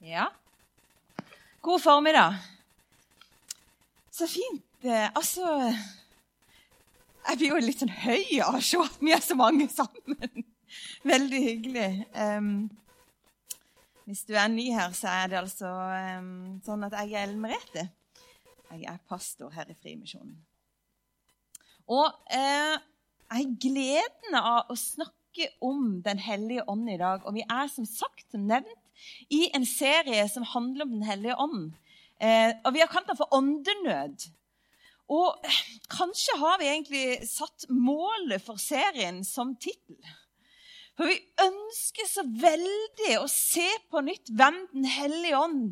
Ja. God formiddag. Så fint. Eh, altså Jeg blir jo litt sånn høy av å se at vi er så mange sammen. Veldig hyggelig. Um, hvis du er ny her, så er det altså um, sånn at jeg er Ellen Merete. Jeg er pastor her i Frimisjonen. Og uh, jeg har gleden av å snakke om Den hellige ånd i dag. Og vi er som sagt, nevnt, i en serie som handler om Den hellige ånd. Eh, og Vi har kalt den for Åndenød. Og kanskje har vi egentlig satt målet for serien som tittel. For vi ønsker så veldig å se på nytt hvem Den hellige ånd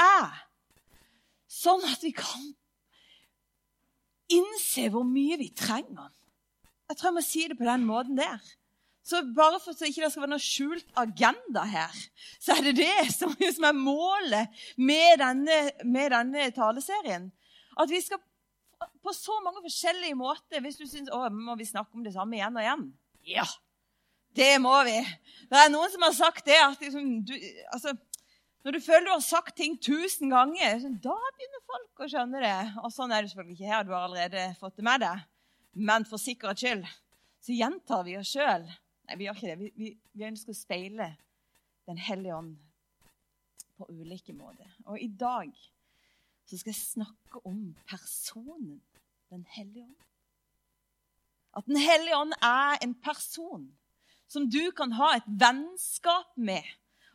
er. Sånn at vi kan innse hvor mye vi trenger. Jeg tror jeg må si det på den måten der. Så bare for så ikke det skal være noe skjult agenda her, så er det det som, som er målet med denne, med denne, taleserien. At vi skal på så mange forskjellige måter Hvis du syns må vi snakke om det samme igjen og igjen Ja, det må vi. Det er noen som har sagt det at liksom, du, altså, når du føler du har sagt ting tusen ganger, så da begynner folk å skjønne det. Og sånn er det selvfølgelig ikke her. Du har allerede fått det med deg. Men for sikkerhets skyld så gjentar vi oss sjøl. Nei, vi gjør ikke det. Vi, vi, vi, ønsker å speile Den hellige ånd på ulike måter. Og i dag så skal jeg snakke om personen Den hellige ånd. At Den hellige ånd er en person som du kan ha et vennskap med.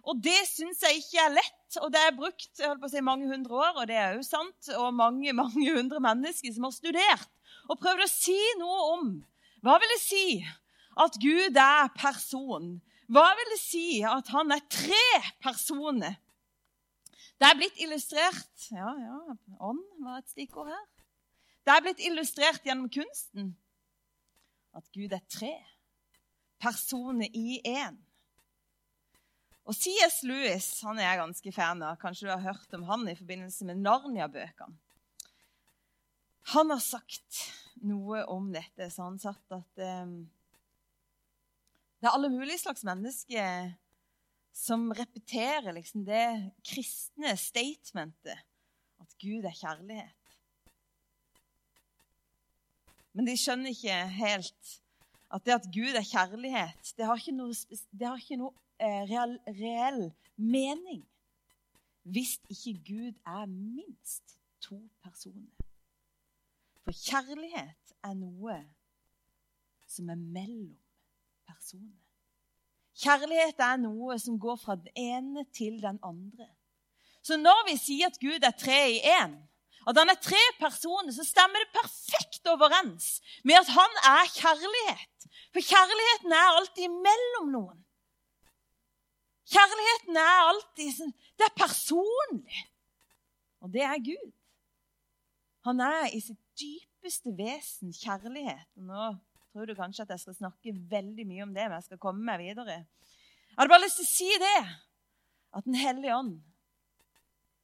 Og det syns jeg ikke er lett. Og det er brukt jeg holdt på å si, mange hundre år, og det er jo sant, og mange mange hundre mennesker som har studert og prøvd å si noe om hva vil det si at Gud er person? Hva vil det si at han er tre personer? Det er blitt illustrert Ja, ja, ånd var et stikkord her. Det er blitt illustrert gjennom kunsten at Gud er tre personer i én. Og C.S. Lewis han er jeg ganske fan av. Kanskje du har hørt om han i forbindelse med Narnia-bøkene. Han har sagt noe om dette, så han satt at um, det er alle mulige slags mennesker som repeterer liksom det kristne statementet at Gud er kjærlighet. Men de skjønner ikke helt at det at Gud er kjærlighet, det har ikke noe, har ikke noe eh, reell, reell mening hvis ikke Gud er minst to personer. For kjærlighet er noe som er mellom personer. Kjærlighet er noe som går fra den ene til den andre. Så når vi sier at Gud er tre i én, at han er tre personer, så stemmer det perfekt overens med at han er kjærlighet. For kjærligheten er alltid mellom noen. Kjærligheten er alltid sånn Det er personlig. Og det er Gud. Han er i sitt dypeste vesen kjærlighet. Nå tror du kanskje at jeg skal snakke veldig mye om det, men jeg skal komme meg videre. Jeg hadde bare lyst til å si det, at Den hellige ånd,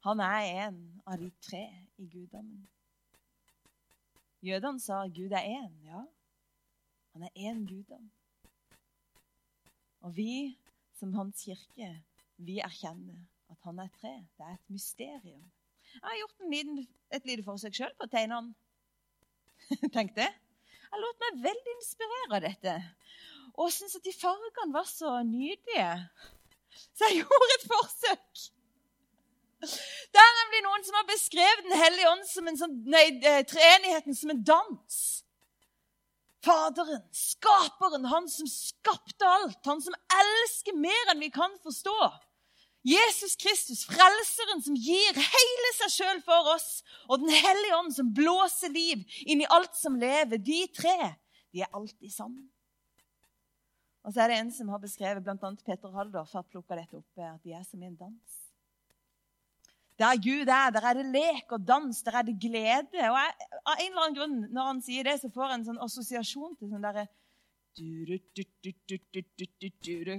han er en av de tre i guddommen. Jødene sa Gud er én. Ja, han er én guddom. Og vi som Hans kirke, vi erkjenner at han er tre. Det er et mysterium. Jeg har gjort liten, et lite forsøk sjøl på å tegne han. Tenk det. Jeg lot meg veldig inspirere av dette. Og syntes at de fargene var så nydelige. Så jeg gjorde et forsøk. Det er nemlig noen som har beskrevet Den hellige ånd som en sånn, nei, eh, treenigheten som en dans. Faderen, skaperen, han som skapte alt, han som elsker mer enn vi kan forstå. Jesus Kristus, frelseren som gir hele seg sjøl for oss, og Den hellige ånd som blåser liv inn i alt som lever. De tre de er alltid sammen. Og så er det en som har beskrevet, bl.a. Peter Haldorf har plukka dette opp, at de er som i en dans. Der Gud er, der er det lek og dans, der er det glede. Og jeg, av en eller annen grunn, når han sier det, så får jeg en sånn assosiasjon til sånn derre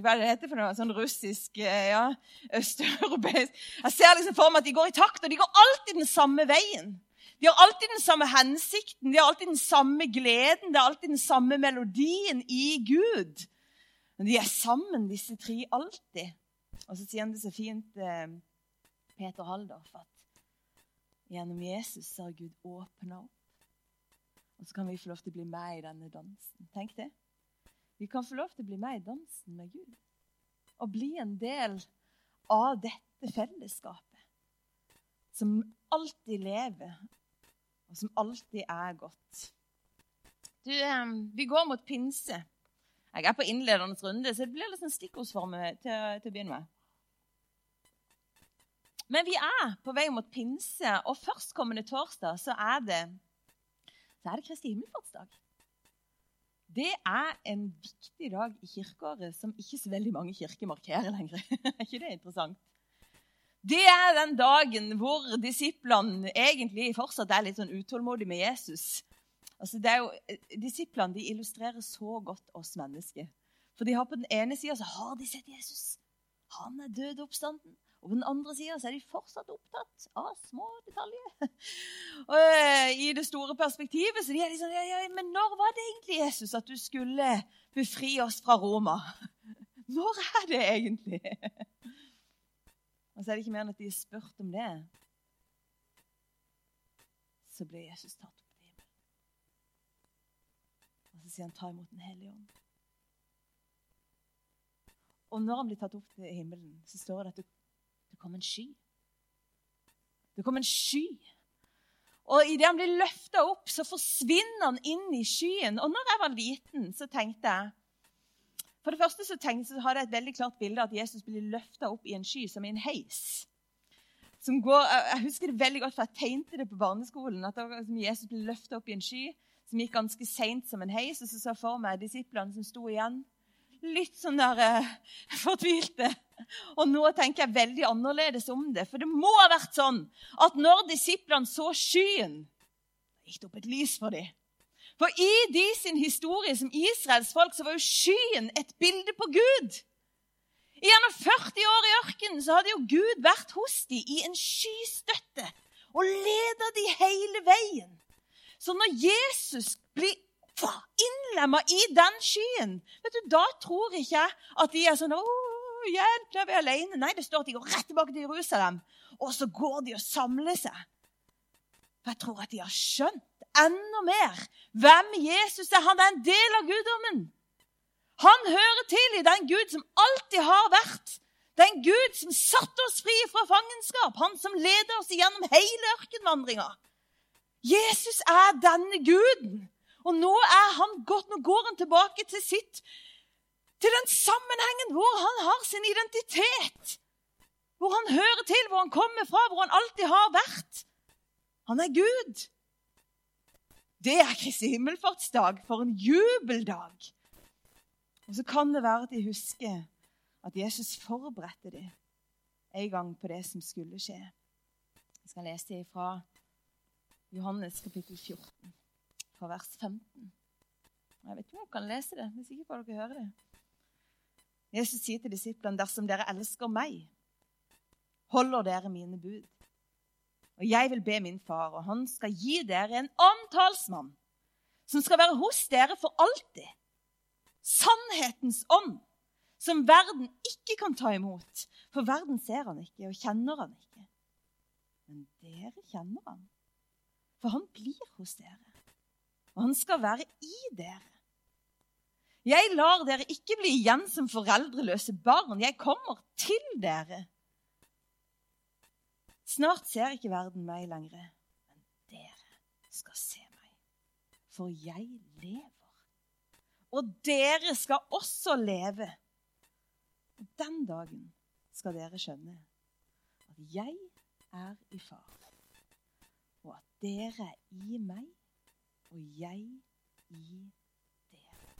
hva er det heter for noe? Sånn russisk, ja, østeuropeisk Jeg ser liksom for meg at de går i takt, og de går alltid den samme veien. De har alltid den samme hensikten, de har alltid den samme gleden, det er alltid den samme melodien i Gud. Men de er sammen, disse tre, alltid. Og så sier han det så fint Peter Haldorf at gjennom Jesus har Gud åpna opp. Og så kan vi få lov til å bli med i denne dansen. Tenk det. Vi kan få lov til å bli med i dansen med Gud. Og bli en del av dette fellesskapet som alltid lever, og som alltid er godt. Du, vi går mot pinse. Jeg er på innledende runde, så det blir litt sånn stikkordsform til, til, å begynne med. Men vi er på vei mot pinse, og førstkommende torsdag så er det, så er det Kristi himmelfartsdag. Det er en viktig dag i kirkeåret som ikke så veldig mange kirker markerer lenger. er ikke det interessant? Det er den dagen hvor disiplene egentlig fortsatt er litt sånn utålmodige med Jesus. Altså, jo, eh, Disiplene illustrerer så godt oss mennesker. For de har På den ene sida har de sett Jesus. Han er død oppstanden. Og på den andre sida er de fortsatt opptatt av små detaljer. Og eh, I det store perspektivet så de er liksom, ja, ja, Men når var det egentlig, Jesus, at du skulle befri oss fra Roma? Når er det egentlig? Og så er det ikke mer enn at de har spurt om det. Så ble Jesus tatt opp til himmelen. Og så sier han, 'Ta imot Den hellige ånd'. Og når han blir tatt opp til himmelen, så står det at kom en sky. Det kom en sky. Og idet han blir løfta opp, så forsvinner han inn i skyen. Og når jeg var liten, så tenkte jeg for det første så, tenkte, så hadde jeg et veldig klart bilde av at Jesus blir løfta opp i en sky, som i en heis. Går, jeg husker det veldig godt, for jeg tegnte det på barneskolen. at Jesus ble løfta opp i en sky som gikk ganske seint som en heis. Og så så jeg for meg disiplene som sto igjen, litt sånn der uh, fortvilte. Og nå tenker jeg veldig annerledes om det. For det må ha vært sånn at når disiplene så skyen, gikk det opp et lys for dem. For i de sin historie som Israels folk så var jo skyen et bilde på Gud. I Gjennom 40 år i ørkenen så hadde jo Gud vært hos dem i en skystøtte og leda dem hele veien. Så når Jesus blir innlemma i den skyen, vet du, da tror ikke at de er sånn å, da er vi alene. Nei, det står at de går rett tilbake til Jerusalem. Og så går de og samler seg. For jeg tror at de har skjønt enda mer hvem Jesus er. Han er en del av guddommen. Han hører til i den Gud som alltid har vært. Den Gud som satte oss fri fra fangenskap. Han som leder oss gjennom hele ørkenvandringa. Jesus er denne guden. Og nå er han gått, nå går han tilbake til sitt til den sammenhengen hvor han har sin identitet. Hvor han hører til, hvor han kommer fra, hvor han alltid har vært. Han er Gud. Det er Kristi himmelfartsdag. For en jubeldag! Og så kan det være at de husker at Jesus forberedte dem en gang på det som skulle skje. Jeg skal lese fra Johannes kapittel 14, fra vers 15. Jeg vet ikke om dere kan lese det. hvis ikke får dere høre det. Jesus sier til disiplene.: Dersom dere elsker meg, holder dere mine bud. Og jeg vil be min far, og han skal gi dere en antalsmann som skal være hos dere for alltid. Sannhetens ånd, som verden ikke kan ta imot. For verden ser han ikke og kjenner han ikke. Men dere kjenner han, for han blir hos dere. Og han skal være i dere. Jeg lar dere ikke bli igjen som foreldreløse barn. Jeg kommer til dere. Snart ser ikke verden meg lenger, men dere skal se meg. For jeg lever. Og dere skal også leve. Og den dagen skal dere skjønne at jeg er i far, og at dere er i meg, og jeg i dere.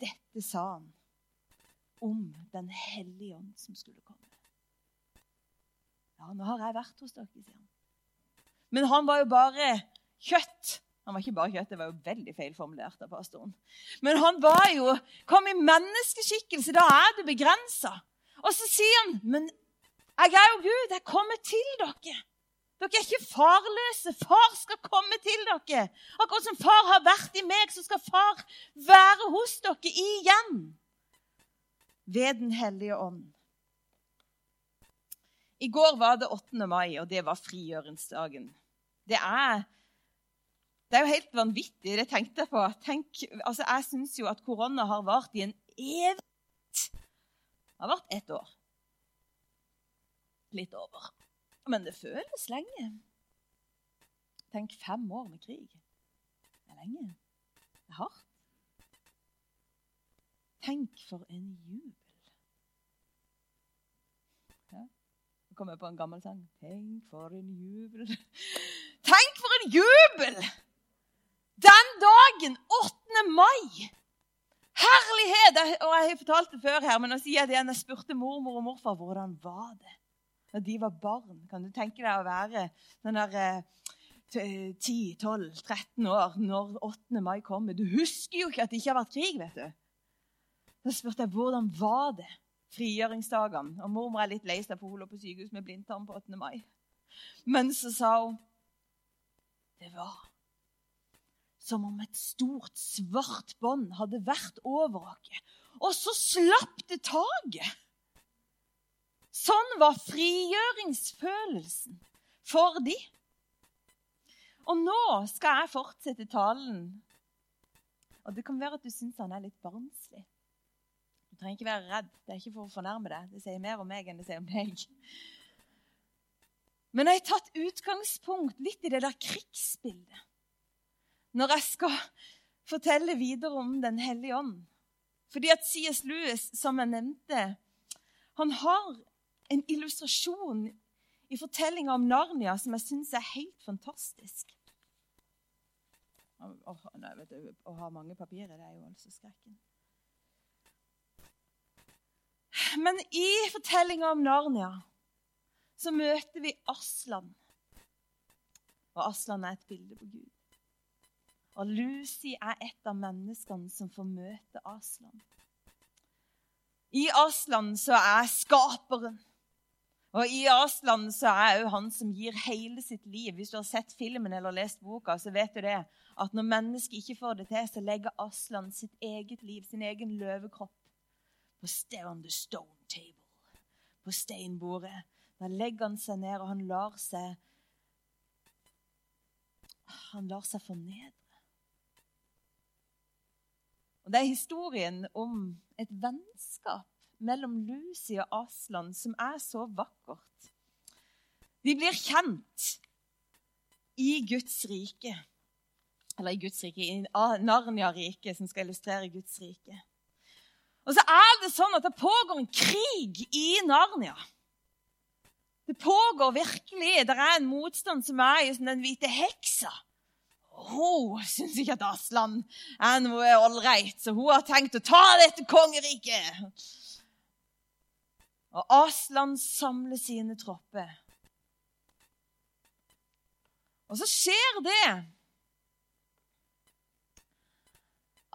Dette sa han om Den hellige ånd som skulle komme. Ja, nå har jeg vært hos dere, sier han. Men han var jo bare kjøtt. Han var ikke bare kjøtt, det var jo veldig feilformulert av pastoren. Men han var jo, kom i menneskeskikkelse. Da er du begrensa. Og så sier han, 'Men jeg er jo Gud. Jeg kommer til dere.' Dere er ikke farløse. Far skal komme til dere. Akkurat som far har vært i meg, så skal far være hos dere igjen. Ved Den hellige ånd. I går var det 8. mai, og det var frigjøringsdagen. Det er, det er jo helt vanvittig. Det tenkte jeg på. Tenk, altså jeg syns jo at korona har vart i en evighet. Det har vært ett år. Litt over. Men det føles lenge. Tenk fem år med krig. Det er lenge. Det er hardt. Tenk for en jubel. kom jeg på en gammel sang. Tenk for en jubel. Tenk for en jubel! Den dagen, 8. mai. Herlighet! Og jeg har fortalt det før her, men nå sier jeg det igjen. Jeg spurte mormor og morfar hvordan var det da de var barn. Kan du tenke deg å være den der 10-12-13 år når 8. mai kommer? Du husker jo ikke at det ikke har vært krig, vet du. Da spurte jeg hvordan var det frigjøringsdagene. Og mormor er litt lei seg, for hun lå på sykehus med blindtarm på 8. mai. Men så sa hun Det var som om et stort, svart bånd hadde vært over oss. Og så slapp det taket. Sånn var frigjøringsfølelsen for de. Og nå skal jeg fortsette talen. Og Det kan være at du syns han er litt barnslig. Du trenger ikke være redd. Det er ikke for å fornærme deg. Det sier mer om meg enn det sier om deg. Men jeg har tatt utgangspunkt litt i det der krigsbildet når jeg skal fortelle videre om Den hellige ånd. Fordi at C.S. Lewis, som jeg nevnte, han har en illustrasjon i fortellinga om Narnia som jeg syns er helt fantastisk. Å, nei, du, å ha mange papirer, det er jo altså skrekken. Men i fortellinga om Narnia så møter vi Aslan. Og Aslan er et bilde på Gud. Og Lucy er et av menneskene som får møte Aslan. I Aslan så er skaperen. Og i Aslan så er òg han som gir hele sitt liv. Hvis du har sett filmen eller lest boka, så vet du det. At når mennesket ikke får det til, så legger Aslan sitt eget liv, sin egen løvekropp, på on the stone table, på steinbordet. Da legger han seg ned, og han lar seg Han lar seg fornedre. Og Det er historien om et vennskap mellom Lucy og Aslan som er så vakkert. De blir kjent i Guds rike. Eller i Guds rike, i Narnia-riket, som skal illustrere Guds rike. Og så er det sånn at det pågår en krig i Narnia. Det pågår virkelig. Det er en motstand som er som Den hvite heksa. Hun syns ikke at Aslan er noe ålreit, så hun har tenkt å ta dette kongeriket. Og Aslan samler sine tropper. Og så skjer det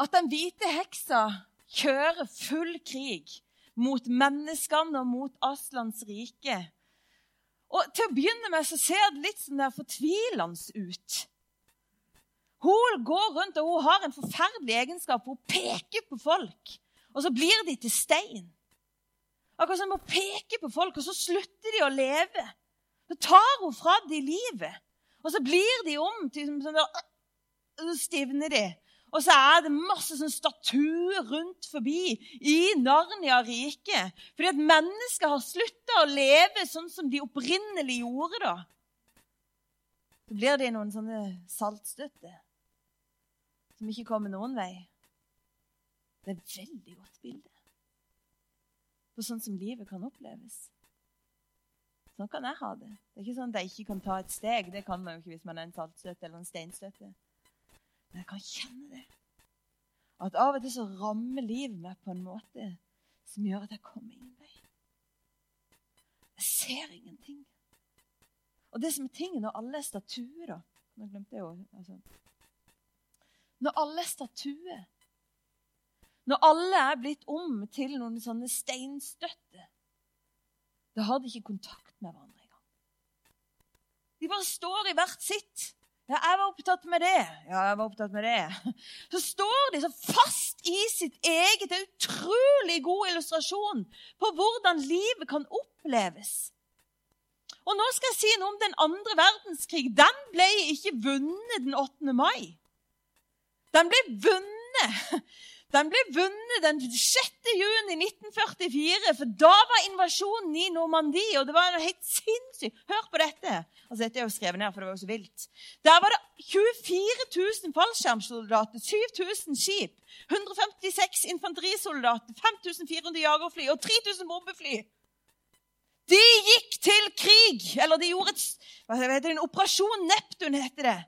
at den hvite heksa kjører full krig mot menneskene og mot Aslans rike. Og Til å begynne med så ser det litt sånn der fortvilende ut. Hun går rundt og hun har en forferdelig egenskap. Hun peker på folk, og så blir de til stein. Akkurat som hun peker på folk, og så slutter de å leve. Så tar hun fra dem livet, og så blir de om til sånn der, Så stivner de. Og så er det masse sånn statuer rundt forbi i Narnia-riket. Fordi at mennesker har slutta å leve sånn som de opprinnelig gjorde. da. Så blir det noen sånne saltstøtter som ikke kommer noen vei. Det er et veldig godt bilde på sånn som livet kan oppleves. Sånn kan jeg ha det. Det er ikke sånn at jeg ikke kan ta et steg. Det kan man jo ikke hvis man er en saltstøtte eller en steinstøtte. Men jeg kan kjenne det. At av og til så rammer livet meg på en måte som gjør at jeg kommer ingen vei. Jeg ser ingenting. Og det som er tingen når alle er statuer, Nå glemte jeg jo altså. Når alle er statuer, når alle er blitt om til noen sånne steinstøtter, da har de ikke kontakt med hverandre engang. De bare står i hvert sitt. Ja, jeg var opptatt med det. Ja, jeg var opptatt med det. Så står de så fast i sitt eget. Det er utrolig god illustrasjon på hvordan livet kan oppleves Og nå skal jeg si noe om den andre verdenskrig. Den ble ikke vunnet den 8. mai. Den ble vunnet den ble vunnet den 6. juni 1944, for da var invasjonen i Normandie. Og det var helt sinnssykt. Hør på dette. Altså, dette er jo skrevet ned, for det var jo så vilt. Der var det 24 000 fallskjermsoldater, 7000 skip, 156 infanterisoldater, 5400 jagerfly og 3000 bombefly. De gikk til krig! Eller de gjorde et, hva heter det, en operasjon Neptun, heter det.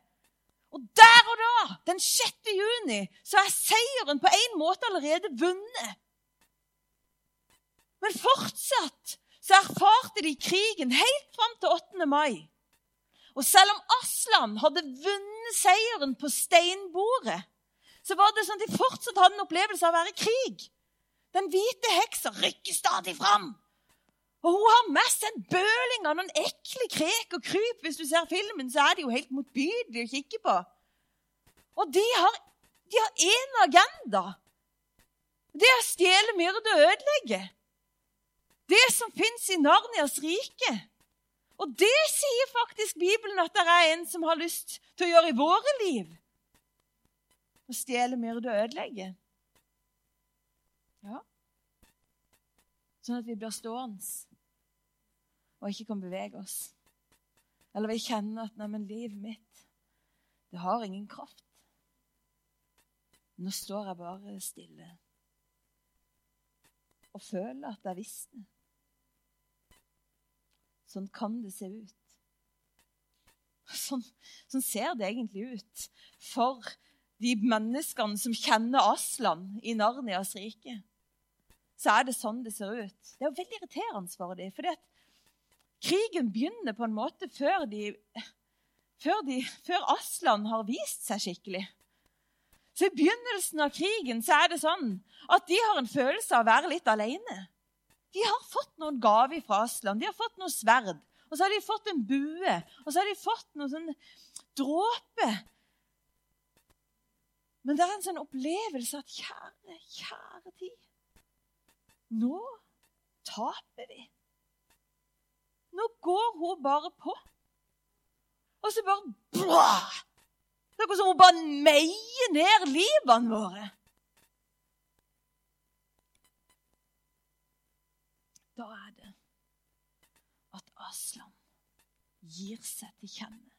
Og der og da, den 6. juni, så er seieren på en måte allerede vunnet. Men fortsatt så erfarte de krigen helt fram til 8. mai. Og selv om Aslan hadde vunnet seieren på steinbordet, så var det sånn at de fortsatt hadde en opplevelse av å være i krig. Den hvite heksa rykker stadig fram. Og hun har med seg en bøling av noen ekle krek og kryp. Hvis du ser filmen, så er det jo helt motbydelig å kikke på. Og de har, de agenda. Det er å stjele, myrde og ødelegge. Det som fins i Narnias rike. Og det sier faktisk Bibelen at det er en som har lyst til å gjøre i våre liv. Å stjele, myrde og ødelegge. Ja. Sånn at vi blir stående og ikke kan bevege oss. Eller vi kjenner at 'neimen, livet mitt, det har ingen kraft'. Nå står jeg bare stille og føler at jeg visste. Sånn kan det se ut. Sånn, sånn, ser det egentlig ut for de menneskene som kjenner Aslan i Narnias rike. Så er det sånn det ser ut. Det er jo veldig irriterende for dem. at Krigen begynner på en måte før, de, før, de, før Aslan har vist seg skikkelig. Så I begynnelsen av krigen så er det sånn at de har en følelse av å være litt alene. De har fått noen gaver fra Aslan. De har fått noe sverd. Og så har de fått en bue. Og så har de fått noen sånn dråpe. Men det er en sånn opplevelse at kjære, kjære tid Nå taper vi. Nå går hun bare på. Og så bare blah! Det er som hun bare meier ned livene våre. Da er det at Aslan gir seg til kjenne.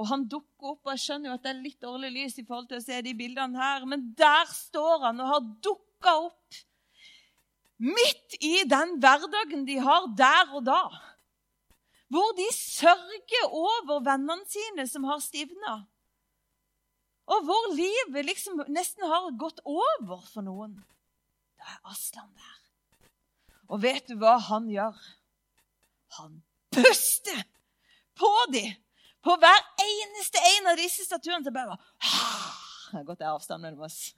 Og han dukker opp, og jeg skjønner jo at det er litt dårlig lys i forhold til å se de bildene her, men der står han og har dukka opp midt i den hverdagen de har der og da. Hvor de sørger over vennene sine som har stivna. Og hvor livet liksom nesten har gått over for noen. Da er Aslan der. Og vet du hva han gjør? Han puster på dem! På hver eneste en av disse statuene. Så bare Det har gått avstand mellom oss.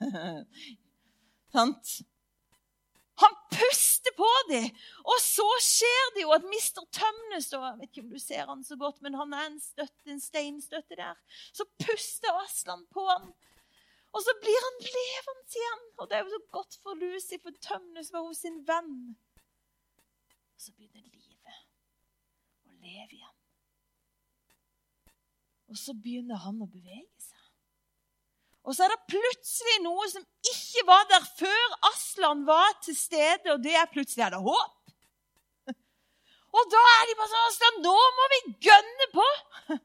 Sant? Puster på dem. Og så skjer det jo at Mr. Tømnes Jeg vet ikke om du ser han så godt, men han er en, støtte, en steinstøtte der. Så puster Aslan på han. Og så blir han levende igjen. Og det er jo så godt for Lucy, for Tømnes var hos sin venn. Og så begynner livet å leve igjen. Og så begynner han å bevege. Og så er det plutselig noe som ikke var der før Aslan var til stede, og det er plutselig er det håp. Og da er de bare sånn Aslan, nå må vi gønne på!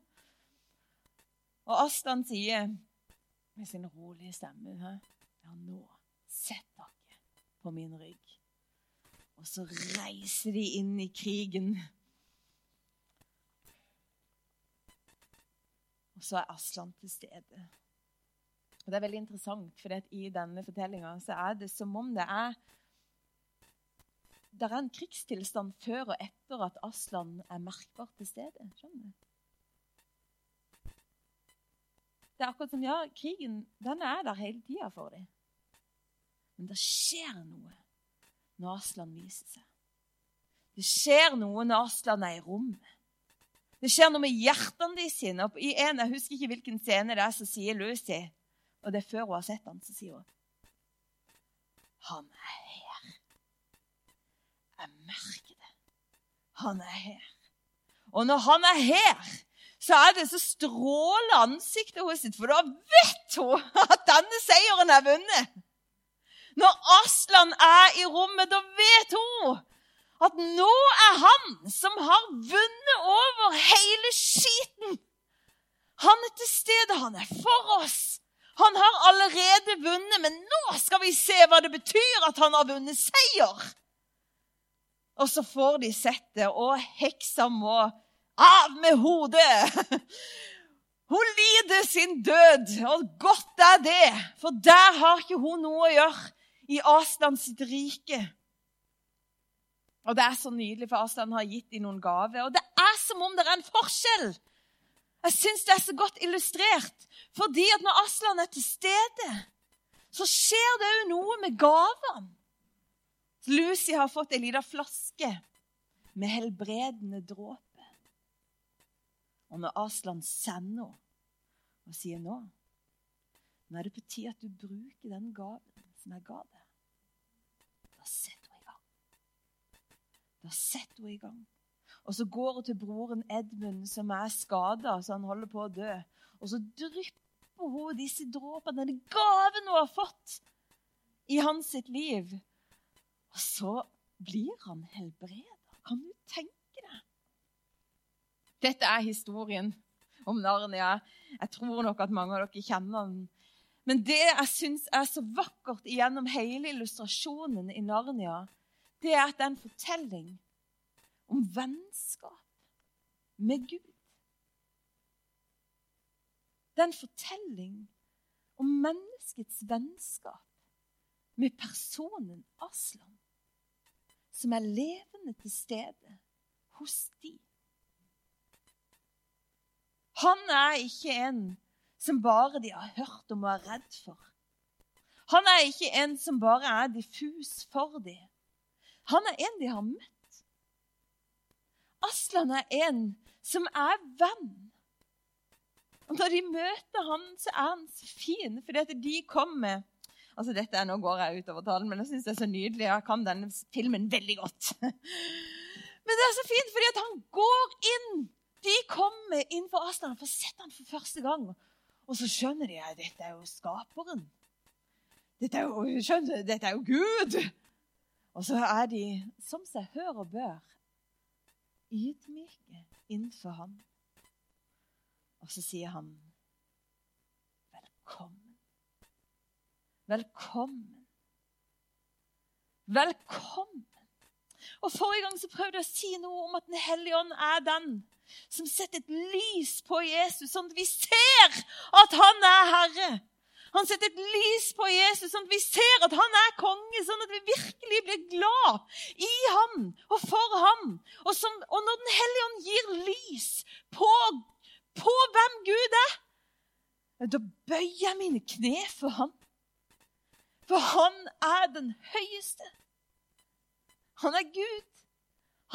Og Aslan sier med sin rolige stemme Ja, nå sett dere på min rygg. Og så reiser de inn i krigen. Og så er Aslan til stede. Og Det er veldig interessant, for i denne fortellinga er det som om det er det er en krigstilstand før og etter at Aslan er merkbart til stede. Skjønner du? Det er akkurat som ja, krigen den er der hele tida for dem. Men det skjer noe når Aslan viser seg. Det skjer noe når Aslan er i rommet. Det skjer noe med hjertene de sine. I en, Jeg husker ikke hvilken scene det er, så sier Lucy og det er før hun har sett han, så sier hun Han er her. Jeg merker det. han er her. Og når han er her, så er det så stråler ansiktet sitt, for da vet hun at denne seieren er vunnet. Når Aslan er i rommet, da vet hun at nå er han som har vunnet over hele skiten. Han er til stede, han er for oss. Han har allerede vunnet, men nå skal vi se hva det betyr at han har vunnet seier. Og så får de sett det, og heksa må av med hodet. Hun lider sin død, og godt er det, for der har ikke hun noe å gjøre i Aslan sitt rike. Og det er så nydelig, for Aslan har gitt dem noen gaver. Og det er som om det er en forskjell. Jeg syns det er så godt illustrert. Fordi at når Aslan er til stede, så skjer det òg noe med gavene. Lucy har fått ei lita flaske med helbredende dråpe. Og når Aslan sender henne og sier nå Nå er det på tide at du bruker den gaven som jeg ga deg. Da setter hun i gang. Da setter hun i gang. Og så går hun til broren Edmund, som er skada, så han holder på å dø. Og så drypper hun disse dråpene, denne gaven hun har fått i hans sitt liv. Og så blir han helbreda. Kan du tenke deg? Dette er historien om Narnia. Jeg tror nok at mange av dere kjenner den. Men det jeg syns er så vakkert gjennom hele illustrasjonen i Narnia, det er at det er en fortelling om vennskap med Gud. Det er en fortelling om menneskets vennskap med personen Aslan, som er levende til stede hos de. Han er ikke en som bare de har hørt om og er redd for. Han er ikke en som bare er diffus for dem. Han er en de har møtt. Aslan er en som er venn. Og Når de møter han, så er han så fin, fordi at de kommer Altså, dette er, Nå går jeg utover talen, men jeg syns det er så nydelig. Jeg kan denne filmen veldig godt. Men det er så fint, fordi at han går inn. De kommer inn for Aslan, for å sette han for første gang. Og så skjønner de at dette er jo skaperen. Dette er jo, skjønner, dette er jo Gud. Og så er de som seg hør og bør ydmyke innenfor ham. Og så sier han, 'Velkommen. Velkommen. Velkommen.' Og Forrige gang så prøvde jeg å si noe om at Den hellige ånd er den som setter et lys på Jesus, sånn at vi ser at han er Herre. Han setter et lys på Jesus, sånn at vi ser at han er konge, sånn at vi virkelig blir glad i ham og for ham. Og, som, og når Den hellige ånd gir lys på, på hvem Gud er, da bøyer jeg mine kne for ham. For han er den høyeste. Han er Gud.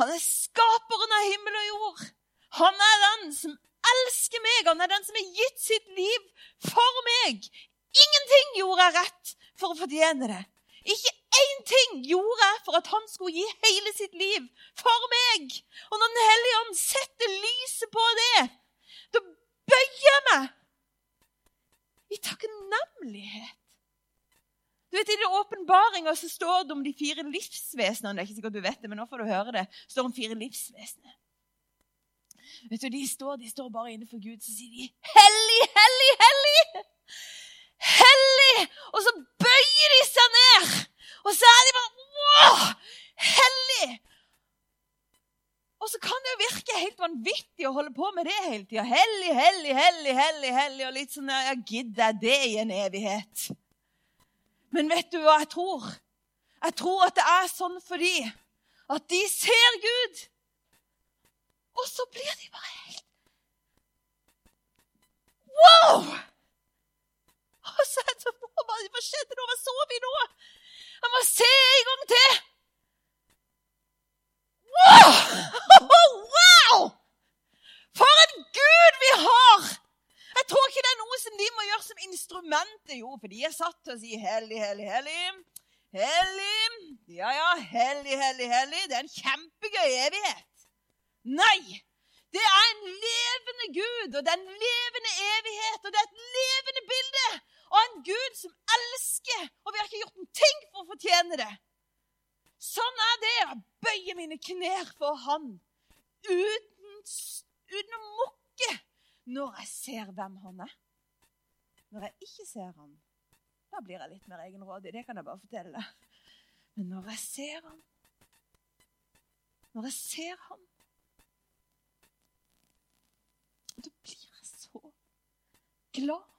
Han er skaperen av himmel og jord. Han er den som elsker meg. Han er den som har gitt sitt liv for meg Ingenting gjorde jeg rett for å fortjene det. Ikke én ting gjorde jeg for at han skulle gi hele sitt liv for meg. Og når Den hellige ånd setter lyset på det, da bøyer jeg meg i takknemlighet. Du vet, I det åpenbaringa står det om de fire livsvesenene. Det er ikke sikkert du vet det, men nå får du høre det. Det står om fire livsvesener. Vet du, De står, de står bare innenfor Gud, så sier de 'Hellig, hellig, hellig'! Hellig! Og så bøyer de seg ned. Og så er de bare wow, hellig! Og så kan det jo virke helt vanvittig å holde på med det hele tida. Hellig, hellig, hellig, hellig, hellig. Og litt sånn ja, Gidder jeg det i en evighet? Men vet du hva jeg tror? Jeg tror at det er sånn fordi at de ser Gud. Og så blir de bare helt Wow! Og så det Hva skjedde nå? Hva så vi nå? Jeg må se en gang til! Wow! wow! For en Gud vi har! Jeg tror ikke det er noe som de må gjøre som instrumentet. Jo, for de er satt til å si hellig, hellig, hellig. Hellig. Ja, ja, hellig, hellig, hellig. Det er en kjempegøy evighet. Nei! Det er en levende Gud, og det er en levende evighet, og det er et levende bilde av en Gud som elsker, og vi har ikke gjort en ting for å fortjene det. Sånn er det. Jeg bøyer mine knær for Han uten, uten å mukke når jeg ser hvem Han er. Når jeg ikke ser Han, da blir jeg litt mer egenrådig. Det kan jeg bare fortelle deg. Men når jeg ser Han Når jeg ser Han Da blir jeg så glad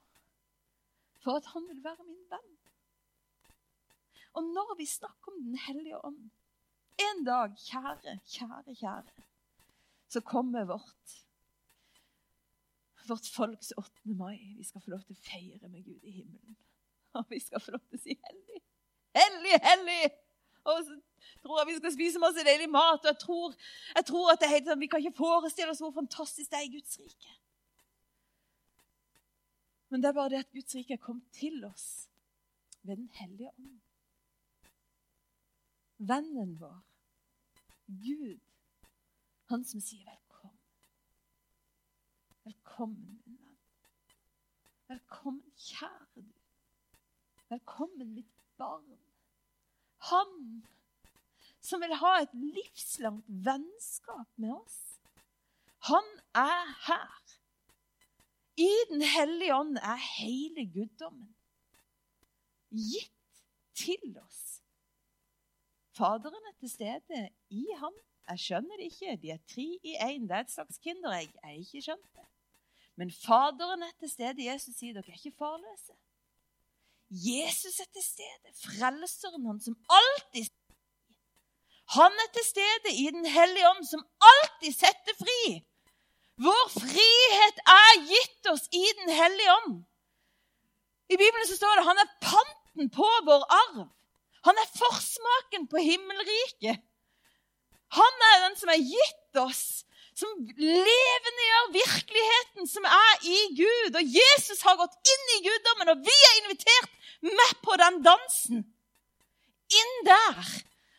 for at Han vil være min venn. Og når vi snakker om Den hellige ånd En dag, kjære, kjære, kjære, så kommer vårt vårt folks 8. mai. Vi skal få lov til å feire med Gud i himmelen. Og vi skal få lov til å si hellig. Hellig, hellig! Og så tror jeg vi skal spise masse deilig mat. Og jeg tror, jeg tror at det er helt sånn, Vi kan ikke forestille oss hvor fantastisk det er i Guds rike. Men det er bare det at Guds rike er kommet til oss ved Den hellige ånd vennen vår, Gud, han som sier velkommen. Velkommen, min venn. Velkommen, kjære du. Velkommen, mitt barn. Han som vil ha et livslangt vennskap med oss. Han er her. I Den hellige ånd er hele guddommen gitt til oss Faderen er til stede i ham. Jeg skjønner det ikke. De er tre i én. Det er et slags kinderegg. Jeg har ikke skjønt det. Men Faderen er til stede. Jesus sier dere er ikke farløse. Jesus er til stede. Frelseren, han som alltid Han er til stede i Den hellige ånd, som alltid setter fri. Vår frihet er gitt oss i Den hellige ånd. I Bibelen så står det han er panten på vår arv. Han er forsmaken på himmelriket. Han er den som er gitt oss, som levendegjør virkeligheten som er i Gud. Og Jesus har gått inn i guddommen, og vi er invitert med på den dansen. Inn der.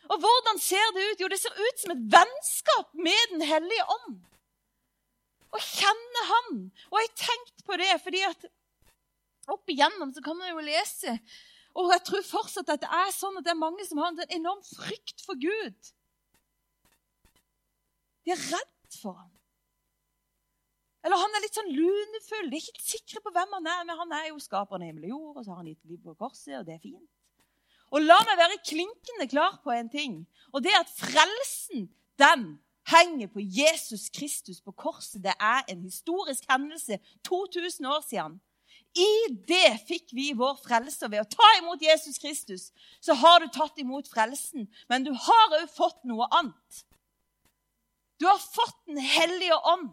Og hvordan ser det ut? Jo, det ser ut som et vennskap med Den hellige ånd. Å kjenne Han. Og jeg har tenkt på det, fordi at opp igjennom så kan man jo lese og jeg tror fortsatt at det er sånn at det er mange som har en enorm frykt for Gud. De er redd for ham. Eller han er litt sånn lunefull. De er ikke sikre på hvem han er, men han er jo skaperen av himmel og jord, og så har han gitt liv på korset, og det er fint. Og la meg være klinkende klar på en ting, og det er at frelsen, den henger på Jesus Kristus på korset. Det er en historisk hendelse 2000 år siden. I det fikk vi vår frelse. Ved å ta imot Jesus Kristus så har du tatt imot frelsen. Men du har òg fått noe annet. Du har fått Den hellige ånd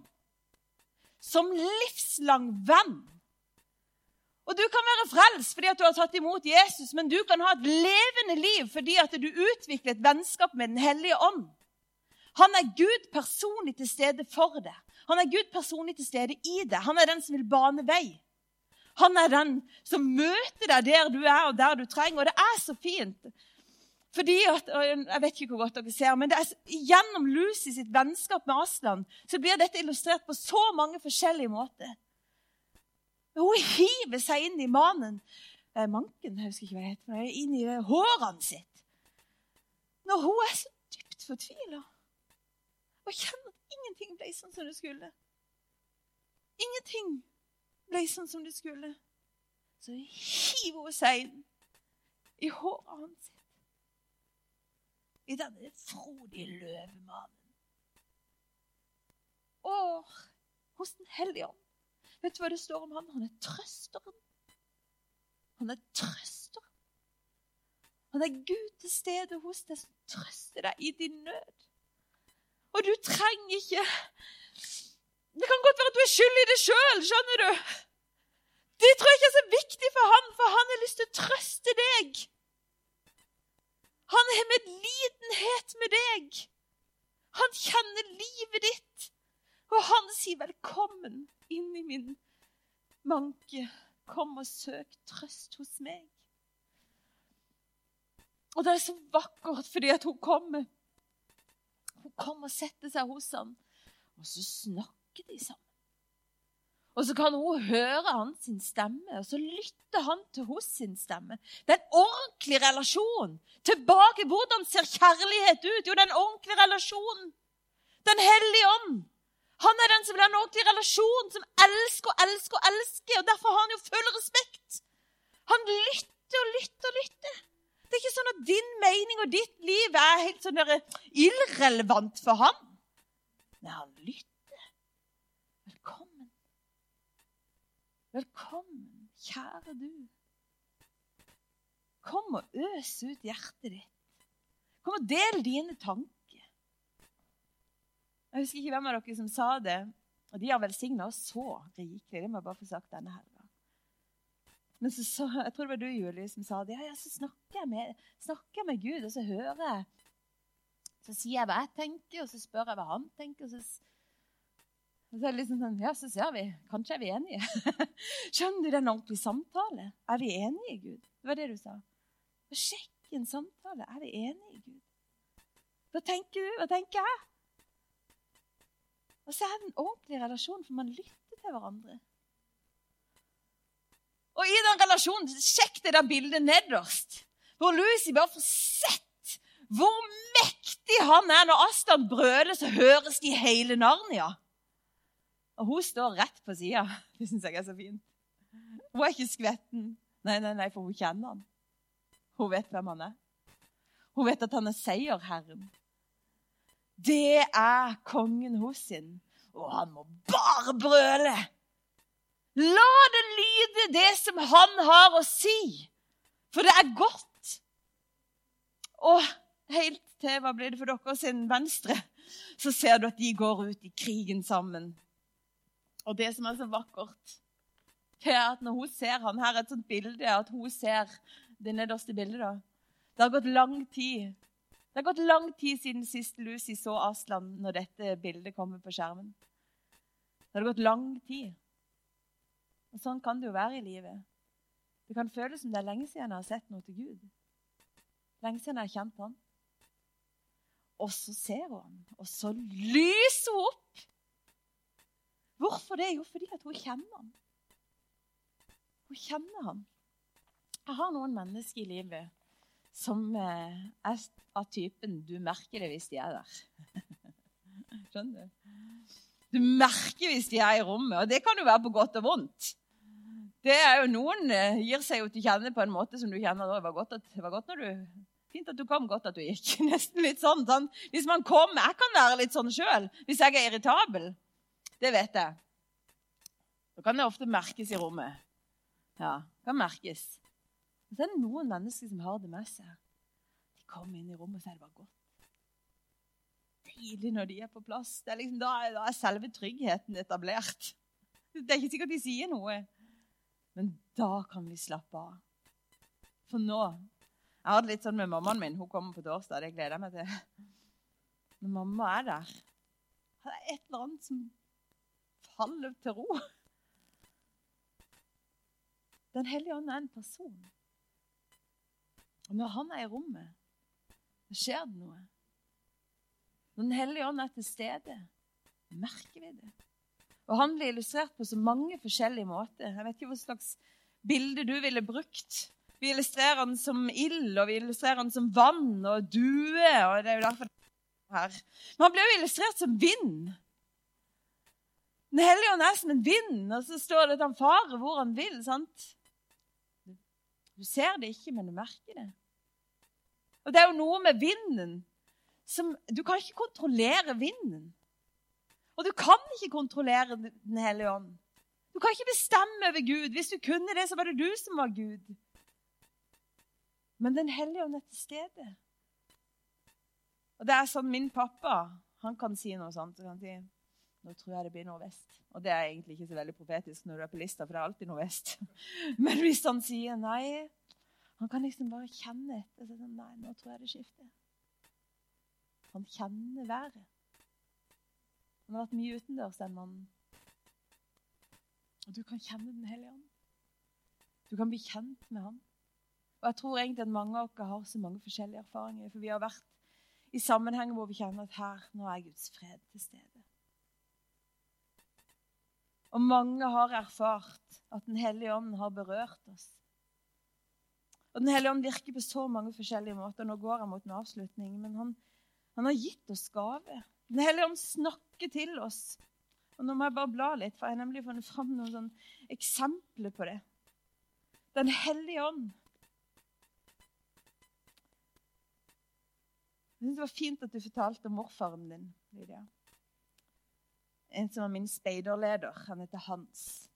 som livslang venn. Og Du kan være frelst fordi du har tatt imot Jesus, men du kan ha et levende liv fordi du utvikler et vennskap med Den hellige ånd. Han er Gud personlig til stede for deg. Han er Gud personlig til stede i deg. Han er den som vil bane vei. Han er den som møter deg der du er, og der du trenger. Og det er så fint. Fordi at, Jeg vet ikke hvor godt dere ser, men er, gjennom Lucy sitt vennskap med Aslan så blir dette illustrert på så mange forskjellige måter. Hun hiver seg inn i manen eh, Manken, jeg husker ikke hva det heter, inn i hårene sitt. Når hun er så dypt fortvila og kjenner at ingenting ble sånn som det skulle. Ingenting ble sånn som det skulle, så hiver hun seg inn i håret hans. I denne frodige løvemannen. Og hos Den hellige ånd. Vet du hva det står om han? Han er trøsteren. Han er trøsteren. Han er Gud til stede hos deg som trøster deg i din nød. Og du trenger ikke Det kan godt være at du er skyld i det sjøl, skjønner du. Det tror jeg ikke er så viktig for han, for han har lyst til å trøste deg. Han har medlidenhet med deg. Han kjenner livet ditt. Og han sier 'velkommen inn i min manke'. Kom og søk trøst hos meg. Og det er så vakkert fordi at hun kommer. Hun kommer og setter seg hos ham. Og så snakker de sammen. Og så kan hun høre hans stemme, og så lytter han til hos sin stemme. Det er en ordentlig relasjon. Tilbake. Hvordan ser kjærlighet ut? Jo, det er en ordentlig relasjon. Den hellige ånd. Han er den som vil ha en ordentlig relasjon, som elsker og elsker og elsker. og Derfor har han jo full respekt. Han lytter og lytter og lytter. Det er ikke sånn at din mening og ditt liv er helt sånn irrelevant for ham. Nei, han lytter. Velkommen. Velkommen, kjære du. Kom og øs ut hjertet ditt. Kom og del dine tanker. Jeg husker ikke hvem av dere som sa det. Og de har velsigna oss så rikelig. Det må jeg bare få sagt denne helga. Men så, så, jeg tror det var du, Julie, som sa det. Ja, ja, så snakker jeg, med, snakker med Gud, og så hører jeg Så sier jeg hva jeg tenker, og så spør jeg hva han tenker. og så... Og så er det liksom sånn, ja, så ser vi. Kanskje er vi enige. Skjønner du, det er en ordentlig samtale. Er vi enige, Gud? Det var det du sa. Sjekk en samtale. Er vi enige, Gud? Hva tenker du? Hva tenker jeg? Og så er det en ordentlig relasjon, for man lytter til hverandre. Og i den relasjonen, sjekk det der bildet nederst, hvor Lucy bare får sett hvor mektig han er. Når Aston brøler, så høres de hele Narnia. Og hun står rett på sida. Det syns jeg er så fint. Hun er ikke skvetten. Nei, nei, nei, for hun kjenner han. Hun vet hvem han er. Hun vet at han er seierherren. Det er kongen hos sin, og han må bare brøle. La det lyde, det som han har å si, for det er godt. Og helt til hva blir det for dere sin venstre, så ser du at de går ut i krigen sammen. Og det som er så vakkert, det er at når hun ser han her et sånt bilde, at hun ser det nederste bildet da, Det har gått lang tid det har gått lang tid siden sist Lucy så Aslan når dette bildet kommer på skjermen. Det har gått lang tid. Og Sånn kan det jo være i livet. Det kan føles som det er lenge siden jeg har sett noe til Gud. Lenge siden jeg har kjent Han. Og så ser hun ham, og så lyser hun opp. Hvorfor det? Jo, fordi at hun kjenner ham. Hun kjenner ham. Jeg har noen mennesker i livet som eh, er av typen du merker det hvis de er der. Skjønner du? Du merker hvis de er i rommet, og det kan jo være på godt og vondt. Det er jo Noen eh, gir seg jo til kjenne på en måte som du kjenner det var godt, at, det var godt når du, Fint at du kom, godt at du gikk. Nesten litt sånn, sånn. Hvis man kommer, Jeg kan være litt sånn sjøl hvis jeg er irritabel. Det vet jeg. Da kan det ofte merkes i rommet. Ja, kan merkes. Men så er det noen mennesker som har det med seg. De kommer inn i rommet, så er det bare godt. Deilig når de er på plass. Er liksom, da, er, da, er, selve tryggheten etablert. Det er ikke sikkert de sier noe, men da kan vi slappe av. For nå Jeg hadde litt sånn med mammaen min. Hun kommer på torsdag. Det gleder jeg meg til. Når mamma er der, er det et eller annet som faller til ro. Den hellige ånd er en person. Og når han er i rommet, så skjer det noe. Når Den hellige ånd er til stede, merker vi det. Og Han blir illustrert på så mange forskjellige måter. Jeg vet ikke hva slags bilde du ville brukt. Vi illustrerer han som ild, og vi illustrerer han som vann og due. og det er jo derfor her. Men han blir jo illustrert som vind. Den hellige ånd er som en vind, og så står det at han farer hvor han vil. sant? Du ser det ikke, men du merker det. Og det er jo noe med vinden som Du kan ikke kontrollere vinden. Og du kan ikke kontrollere Den hellige ånd. Du kan ikke bestemme over Gud. Hvis du kunne det, så var det du som var Gud. Men Den hellige ånd er til stede. Og det er sånn min pappa han kan si noe sånt. Han kan si, nå tror jeg det blir nordvest. Og det er egentlig ikke så veldig profetisk når du er på lista, for det er alltid nordvest. Men hvis han sier nei, han kan liksom bare kjenne etter. Så Sånn, nei, nå tror jeg det skifter. Han kjenner været. Han har vært mye utendørs, den mannen. Og du kan kjenne Den hellige ånd. Du kan bli kjent med han. Og jeg tror egentlig at mange av dere har så mange forskjellige erfaringer. For vi har vært i sammenhenger hvor vi kjenner at her, nå er Guds fred til stede. Og mange har erfart at Den hellige ånd har berørt oss. Og Den hellige ånd virker på så mange forskjellige måter. Nå går jeg mot en avslutning, men han, han har gitt oss gave. Den hellige ånd snakker til oss. Og Nå må jeg bare bla litt, for jeg har nemlig funnet fram noen eksempler på det. Den hellige ånd. Jeg synes Det var fint at du fortalte om morfaren din, Lydia. En som var min speiderleder. Han heter Hans.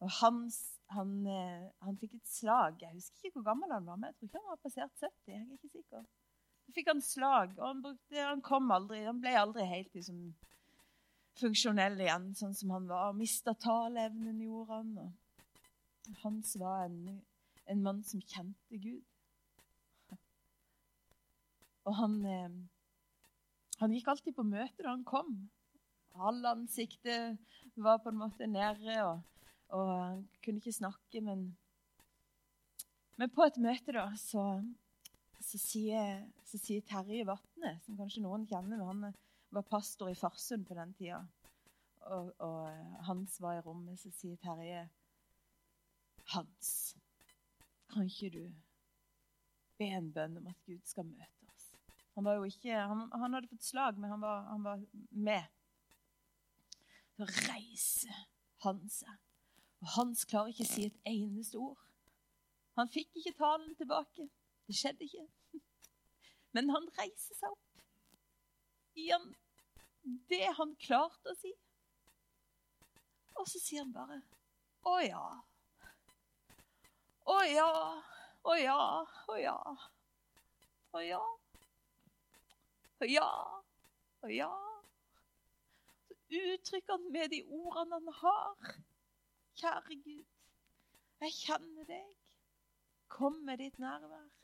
Og Hans han, eh, han, fikk et slag. Jeg husker ikke hvor gammel han var, men jeg tror ikke han var passert 70. jeg er ikke sikker. Så fikk han slag, og han, brukte, han kom aldri, han ble aldri helt liksom, funksjonell igjen, sånn som han var. Mista taleevnen, gjorde han. Og Hans var en, en, mann som kjente Gud. Og han, eh, han gikk alltid på møte da han kom. Halve ansiktet var på en måte nede. og og han kunne ikke snakke, men Men på et møte, da, så, så, sier, Terje Vatne, som kanskje noen kjenner, han var pastor i Farsund på den tida, og, og Hans var i rommet, så sier Terje Hans, kan ikke du be en bønn om at Gud skal møte oss? Han, ikke, han, han hadde fått slag, men han var, han var med. Så reiser han seg og Hans klarer ikke å si et eneste ord. Han fikk ikke talen tilbake. Det skjedde ikke. Men han reiser seg opp. Gir det han klarte å si. Og så sier han bare Å ja. Å ja. Å ja. Å ja. Å ja. Å ja. Å ja. Så uttrykker han med de ordene han har. Kjære Gud, jeg kjenner deg. Kom med ditt nærvær.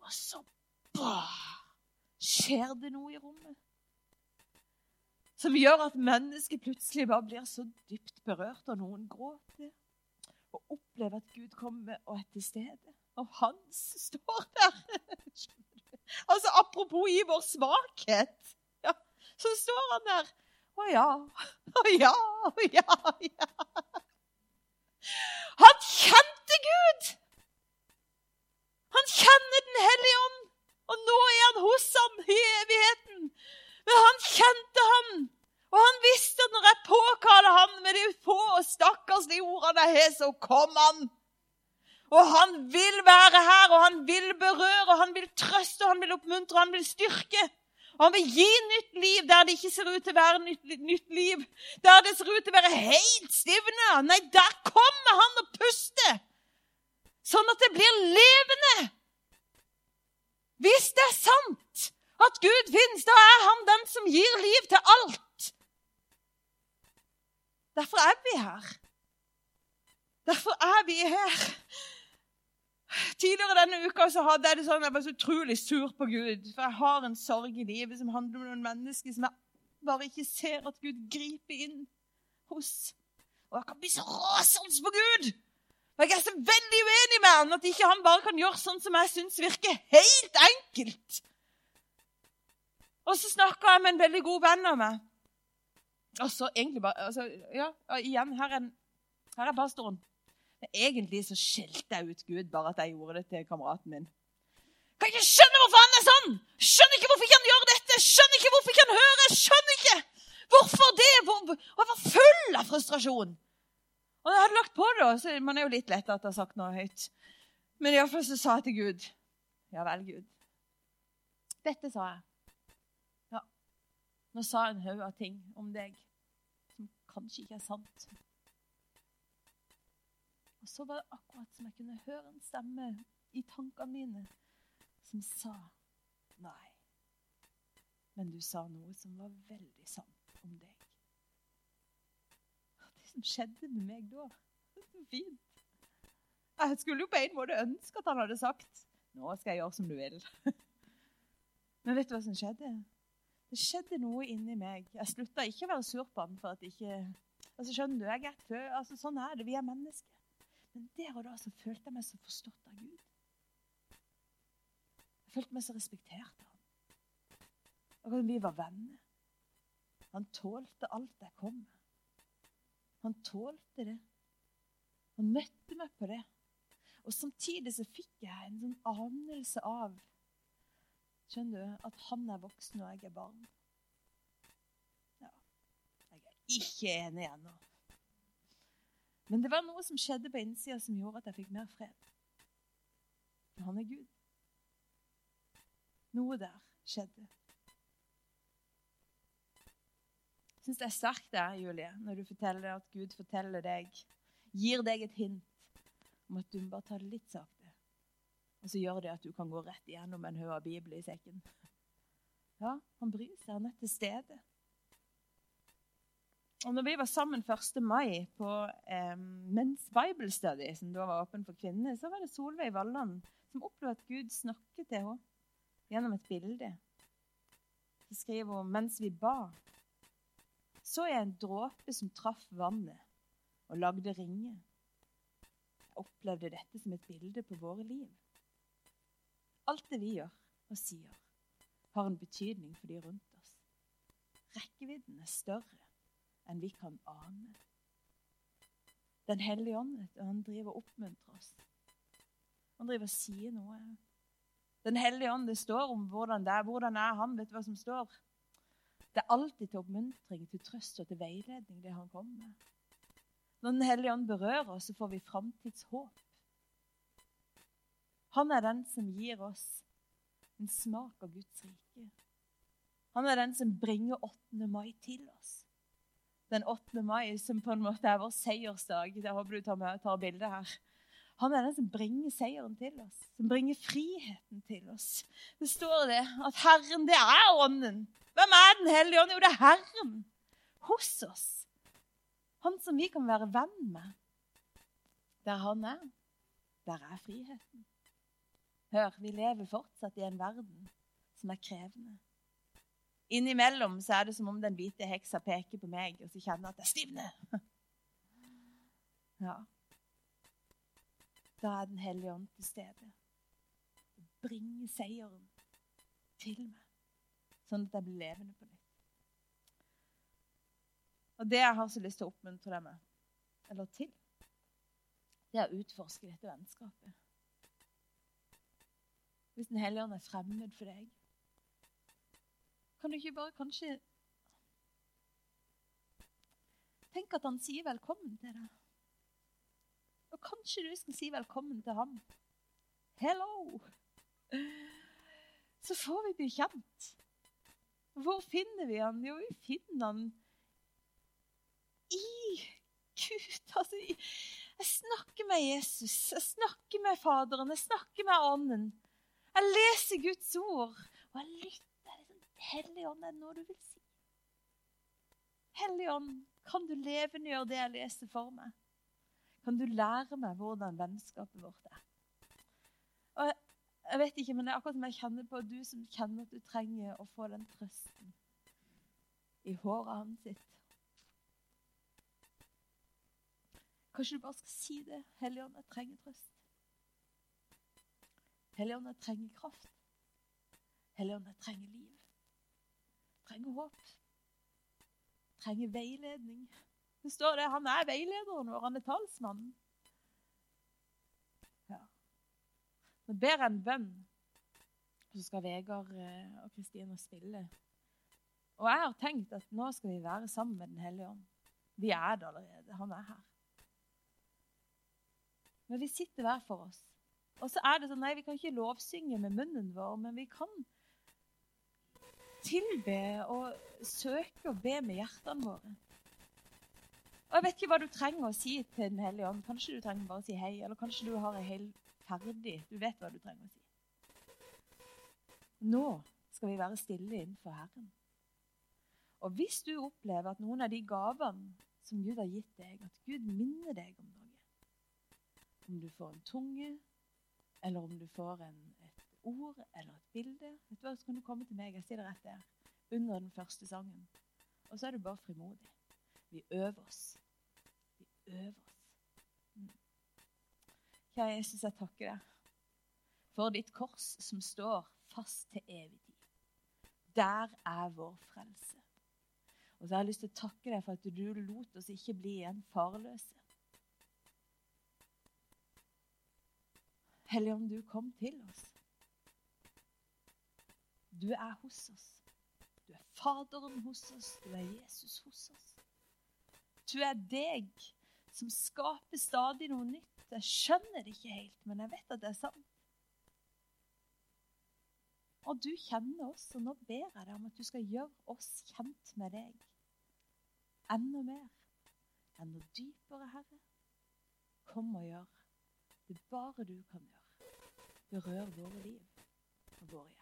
Og så bah, skjer det noe i rommet som gjør at mennesket plutselig bare blir så dypt berørt, og noen gråter. Og opplever at Gud kommer og er til stede. Og Hans står der. altså Apropos i vår svakhet, ja, så står han der å ja. Å ja. Å ja. ja. Han kjente Gud! Han kjenner Den hellige ånd, og nå er han hos ham i evigheten. Men han kjente ham, og han visste at når jeg påkaller ham med de få og stakkarslige ordene jeg har, så kom han. Og han vil være her, og han vil berøre, og han vil trøste, og han vil oppmuntre, og han vil styrke. Og han vil gi nytt liv der det ikke ser ut til å være nytt, nytt liv. Der det ser ut til å være helt stivna. Nei, der kommer han og puster. Sånn at det blir levende. Hvis det er sant at Gud finnes, da er han den som gir liv til alt. Derfor er vi her. Derfor er vi her. Tidligere denne uka så hadde jeg det sånn, jeg var så utrolig sur på Gud. For jeg har en sorg i livet som handler om noen mennesker som jeg bare ikke ser at Gud griper inn hos. Og jeg kan bli så rasende på Gud! Og jeg er så veldig uenig han at ikke han bare kan gjøre sånn som jeg syns virker helt enkelt. Og så snakka jeg med en veldig god venn av meg. Og så egentlig bare altså, Ja, igjen, her er, her er pastoren. Men Egentlig så skjelte jeg ut Gud bare at jeg gjorde det til kameraten min. Kan ikke skjønne hvorfor han er sånn! Skjønner ikke hvorfor ikke han gjør dette! Skjønner ikke hvorfor ikke han hører! Skjønner ikke! Hvorfor det? Hvor, og jeg var full av frustrasjon. Og jeg hadde lagt på det, så man er jo litt lett at jeg har sagt noe høyt. Men iallfall så sa jeg til Gud Ja vel, Gud. Dette sa jeg. Ja. Nå sa jeg en haug av ting om deg som kanskje ikke er sant. Og så var det akkurat som jeg kunne høre en stemme i tankene mine som sa nei. Men du sa noe som var veldig sant om deg. Det som skjedde med meg da, det var fint. Jeg skulle jo på en måte ønske at han hadde sagt nå skal jeg gjøre som du vil. Men vet du hva som skjedde? Det skjedde noe inni meg. Jeg slutta ikke å være sur på ham for at ikke altså Skjønner du? jeg er altså, Sånn er det. Vi er mennesker. Men der og da så følte jeg meg så forstått av Gud. Jeg følte meg så respektert av ham. Og vi var venner. Han tålte alt jeg kom med. Han tålte det. Han møtte meg på det. Og samtidig så fikk jeg en sånn anelse av skjønner du, at han er voksen og jeg er barn. Ja, jeg er ikke enig ennå. Men det var noe som skjedde på innsida som gjorde at jeg fikk mer fred. For han er Gud. Noe der skjedde. Jeg syns det er sterkt det, Julie, når du forteller at Gud forteller deg, gir deg et hint om at du må bare ta det litt sakte. Og så gjør det at du kan gå rett igjennom en haug av Bibel i sekken. Ja, han bryr seg. Han er til stede. Og når vi var sammen 1. mai på eh, Men's Bible Study, som da var åpen for kvinner, så var det Solveig Valland som opplevde at Gud snakket til henne gjennom et bilde. Så skriver hun mens vi ba, så jeg en dråpe som traff vannet og lagde ringer opplevde dette som et bilde på våre liv. Alt det vi gjør og sier, har en betydning for de rundt oss. Rekkevidden er større enn vi kan ane. Den hellige ånd han driver og oppmuntrer oss. Han driver og sier noe. Den hellige ånd, det står om hvordan det er. Hvordan er han? Vet du hva som står? Det er alltid til oppmuntring, til trøst og til veiledning, det han kommer med. Når Den hellige ånd berører oss, så får vi framtidshåp. Han er den som gir oss en smak av Guds rike. Han er den som bringer 8. mai til oss. Den 8. mai som på en måte er vår seiersdag. Jeg håper du tar, med, tar bildet her. Han er den som bringer seieren til oss, som bringer friheten til oss. Det står det at Herren, det er Ånden. Hvem er Den hellige ånd? Jo, det er Herren hos oss. Han som vi kan være venn med. Der han er, der er friheten. Hør, vi lever fortsatt i en verden som er krevende. Innimellom så er det som om den hvite heksa peker på meg, og så kjenner jeg at jeg stivner. Ja. Da er Den hellige ånd til stede. Bringe seieren til meg, sånn at jeg blir levende på nytt. Og det jeg har så lyst til å oppmuntre deg med, eller til, det er å utforske dette vennskapet. Hvis Den hellige ånd er fremmed for deg, kan du ikke bare kanskje Tenk at han sier velkommen til deg. Og kanskje du skal si velkommen til ham. Hello! Så får vi bli kjent. Hvor finner vi han? Jo, vi finner han i Gud. Altså, jeg snakker med Jesus, jeg snakker med Faderen, jeg snakker med Ånden. Jeg leser Guds ord, og jeg lytter. Hellig ånd, er det noe du vil si? Hellig ånd, kan du levendegjøre det jeg leser for meg? Kan du lære meg hvordan vennskapet vårt er? Og jeg, jeg vet ikke, men det er akkurat som jeg kjenner på du som kjenner at du trenger å få den trøsten i håret hans sitt. Kanskje du bare skal si det. Helligånd, jeg trenger trøst. Helligånd, jeg trenger kraft. Helligånd, jeg trenger liv. Jeg trenger håp. Jeg trenger veiledning. Det står det. Han er veilederen vår. Han er talsmannen. Ja. Nå ber jeg en bønn, og så skal Vegard eh, og Kristine spille. Og jeg har tenkt at nå skal vi være sammen med Den hellige ånd. Vi er det allerede. Han er her. Men vi sitter hver for oss. Og så er det sånn, nei, Vi kan ikke lovsynge med munnen vår, men vi kan tilbe og søke og be med hjertene våre. Og Jeg vet ikke hva du trenger å si til Den hellige ånd. Kanskje du trenger bare å si hei, eller kanskje du har ei hel ferdig Du vet hva du trenger å si. Nå skal vi være stille innenfor Herren. Og hvis du opplever at noen av de gavene som Gud har gitt deg, at Gud minner deg om noe, om du får en tunge, eller om du får en, et ord eller et bilde. Vet du hva, Så kan du komme til meg. Jeg sier det rett der. Under den første sangen. Og så er du bare frimodig. Vi øver oss. Vi øver oss. Mm. Kjære Jesus, jeg takker deg for ditt kors som står fast til evig tid. Der er vår frelse. Og så har jeg lyst til å takke deg for at du lot oss ikke bli igjen farløse. Hellige om du kom til oss. Du er hos oss. Du er Faderen hos oss. Du er Jesus hos oss. Du er deg som skaper stadig noe nytt. Jeg skjønner det ikke helt, men jeg vet at det er sant. Og du kjenner oss, og nå ber jeg deg om at du skal gjøre oss kjent med deg. Enda mer. Enda dypere, Herre. Kom og gjør det bare du kan gjøre. Berør våre liv og våre hjerter.